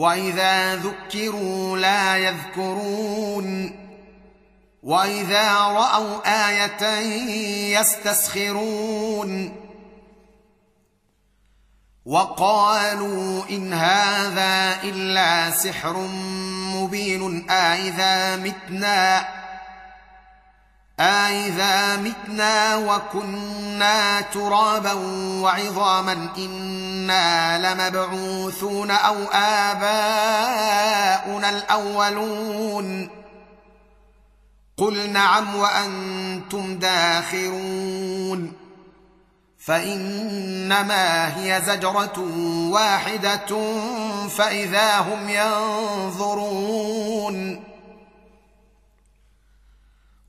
واذا ذكروا لا يذكرون واذا راوا إيه يستسخرون وقالوا ان هذا الا سحر مبين أإذا متنا أإذا متنا وكنا ترابا وعظاما إنا لمبعوثون أو آباؤنا الأولون قل نعم وأنتم داخرون فانما هي زجره واحدة فاذا هم ينظرون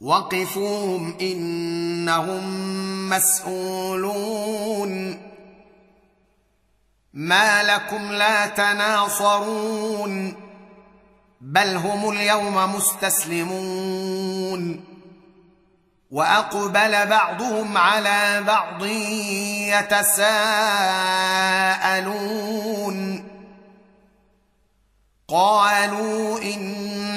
وقفوهم انهم مسؤولون ما لكم لا تناصرون بل هم اليوم مستسلمون واقبل بعضهم على بعض يتساءلون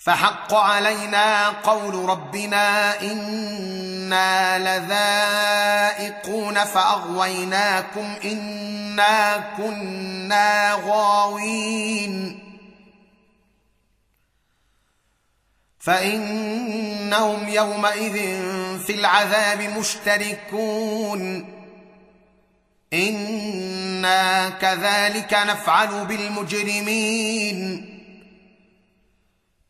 فحق علينا قول ربنا إنا لذائقون فأغويناكم إنا كنا غاوين. فإنهم يومئذ في العذاب مشتركون. إنا كذلك نفعل بالمجرمين.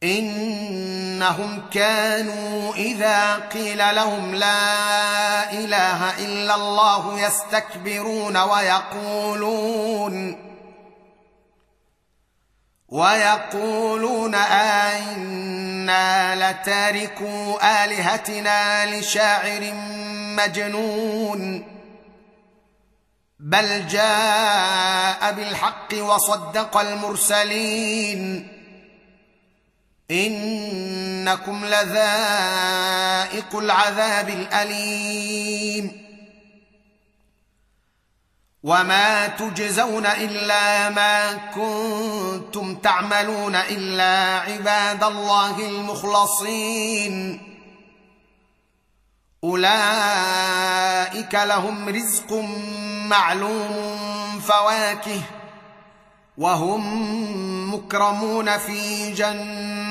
إنهم كانوا إذا قيل لهم لا إله إلا الله يستكبرون ويقولون ويقولون أئنا لتاركوا آلهتنا لشاعر مجنون بل جاء بالحق وصدق المرسلين إنكم لذائق العذاب الأليم. وما تجزون إلا ما كنتم تعملون إلا عباد الله المخلصين. أولئك لهم رزق معلوم فواكه وهم مكرمون في جنات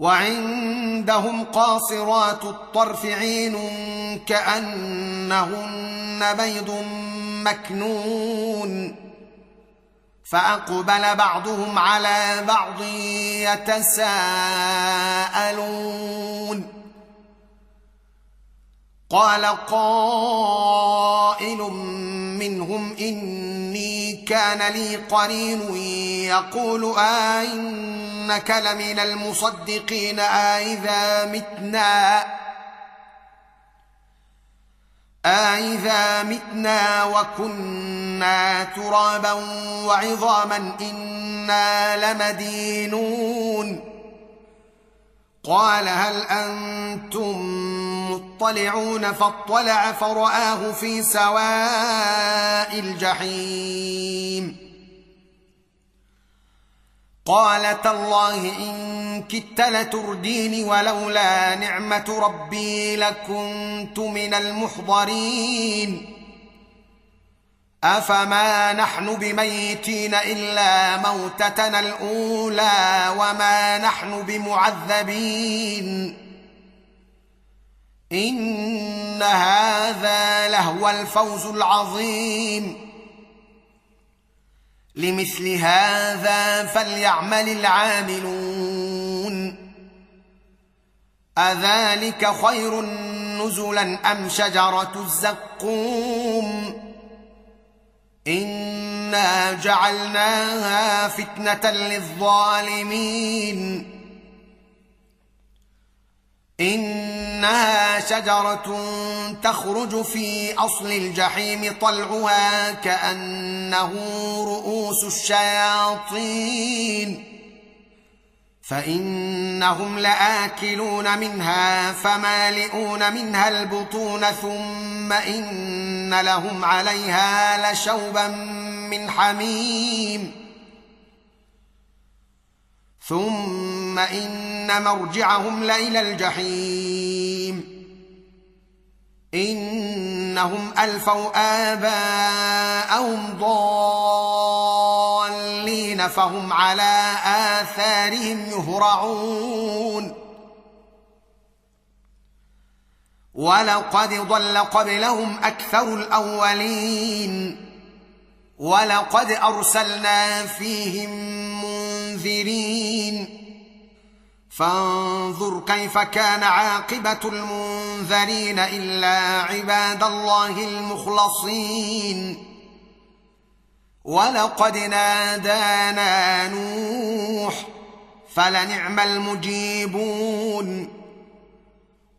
وعندهم قاصرات الطرف عين كأنهن بيض مكنون. فأقبل بعضهم على بعض يتساءلون. قال قائل منهم إني كان لي قرين يقول أئنك لمن المصدقين أئذا متنا أئذا متنا وكنا ترابا وعظاما إنا لمدينون قال هل أنتم مطلعون فاطلع فرآه في سواء الجحيم. قال تالله إن كدت لترديني ولولا نعمة ربي لكنت من المحضرين. أفما نحن بميتين إلا موتتنا الأولى وما نحن بمعذبين إن هذا لهو الفوز العظيم لمثل هذا فليعمل العاملون أذلك خير نزلا أم شجرة الزقوم أنا جعلناها فتنه للظالمين. انها شجره تخرج في اصل الجحيم طلعها كانه رؤوس الشياطين. فانهم لاكلون منها فمالئون منها البطون ثم ان لهم عليها لشوبا من حميم ثم ان مرجعهم لالى الجحيم انهم الفوا اباءهم ضالين فهم على اثارهم يهرعون ولقد ضل قبلهم أكثر الأولين ولقد أرسلنا فيهم منذرين. فانظر كيف كان عاقبة المنذرين إلا عباد الله المخلصين. ولقد نادانا نوح فلنعم المجيبون.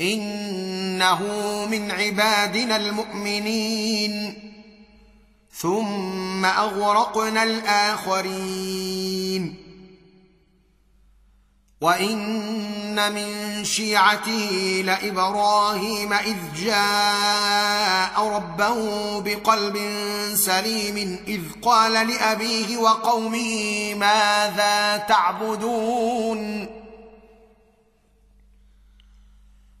إنه من عبادنا المؤمنين. ثم أغرقنا الآخرين. وإن من شيعته لإبراهيم إذ جاء ربه بقلب سليم إذ قال لأبيه وقومه ماذا تعبدون؟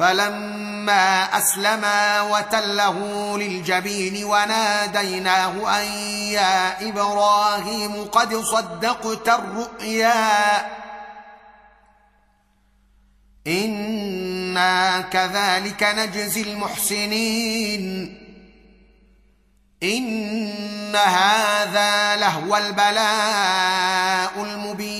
فلما أسلما وتله للجبين وناديناه أن يا إبراهيم قد صدقت الرؤيا. إنا كذلك نجزي المحسنين. إن هذا لهو البلاء المبين.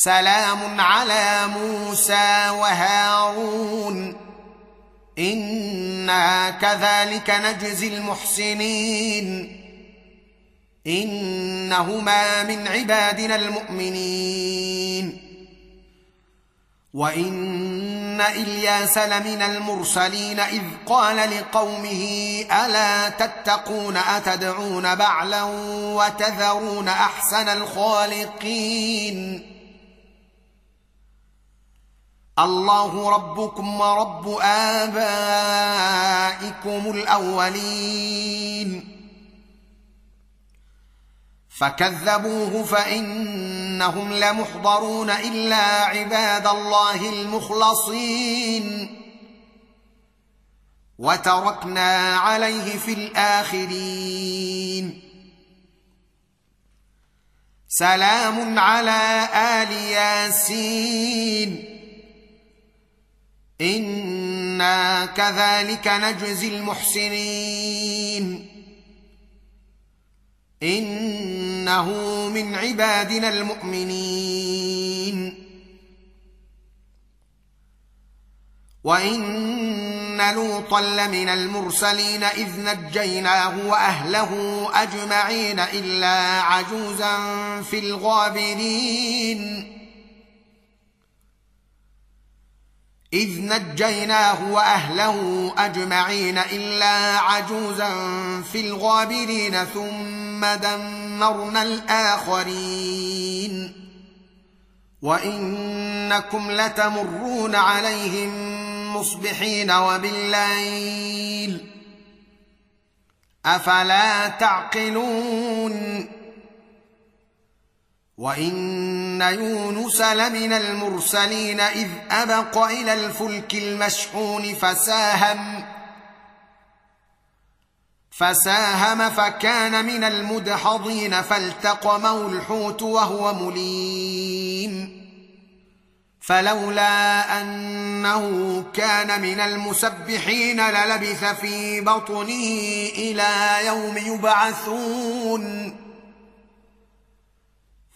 سلام على موسى وهارون. إنا كذلك نجزي المحسنين. إنهما من عبادنا المؤمنين. وإن إلياس لمن المرسلين إذ قال لقومه ألا تتقون أتدعون بعلا وتذرون أحسن الخالقين؟ الله ربكم ورب آبائكم الأولين. فكذبوه فإنهم لمحضرون إلا عباد الله المخلصين. وتركنا عليه في الآخرين. سلام على آل ياسين. أنا كذلك نجزي المحسنين انه من عبادنا المؤمنين وان لوطا لمن المرسلين اذ نجيناه واهله اجمعين الا عجوزا في الغابرين إذ نجيناه وأهله أجمعين إلا عجوزا في الغابرين ثم دمرنا الآخرين. وإنكم لتمرون عليهم مصبحين وبالليل. أفلا تعقلون؟ وان يونس لمن المرسلين اذ ابق إلى الفلك المشحون فساهم فساهم فكان من المدحضين فالتقمه الحوت وهو مليم فلولا انه كان من المسبحين للبث في بطنه إلى يوم يبعثون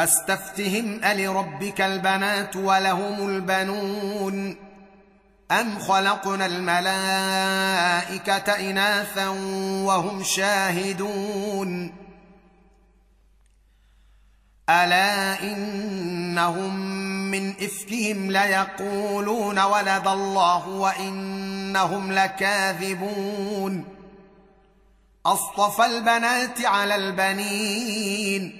فاستفتهم ألربك البنات ولهم البنون أم خلقنا الملائكة إناثا وهم شاهدون ألا إنهم من إفكهم ليقولون ولد الله وإنهم لكاذبون أصطفى البنات على البنين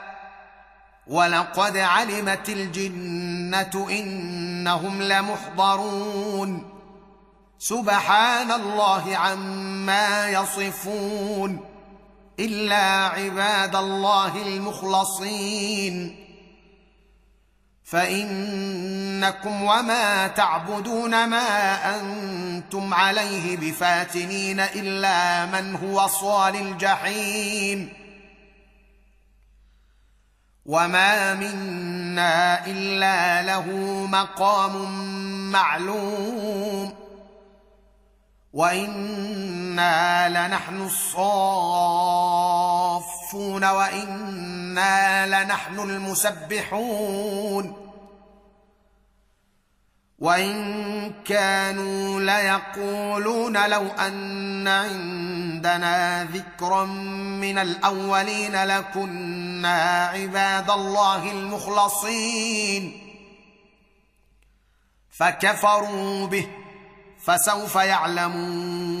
ولقد علمت الجنة إنهم لمحضرون. سبحان الله عما يصفون. إلا عباد الله المخلصين. فإنكم وما تعبدون ما أنتم عليه بفاتنين إلا من هو صال الجحيم. وما منا الا له مقام معلوم وأنا لنحن الصافون وأنا لنحن المسبحون وإن كانوا ليقولون لو أن عندنا ذكرا من الأولين لكنا عباد الله المخلصين. فكفروا به فسوف يعلمون.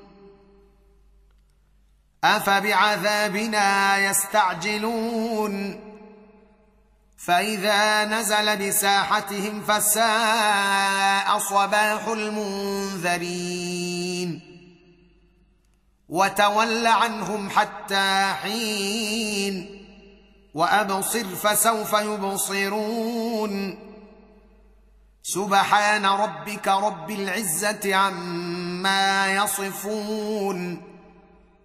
أفبعذابنا يستعجلون؟ فإذا نزل بساحتهم فساء صباح المنذرين. وتول عنهم حتى حين. وأبصر فسوف يبصرون. سبحان ربك رب العزة عما يصفون.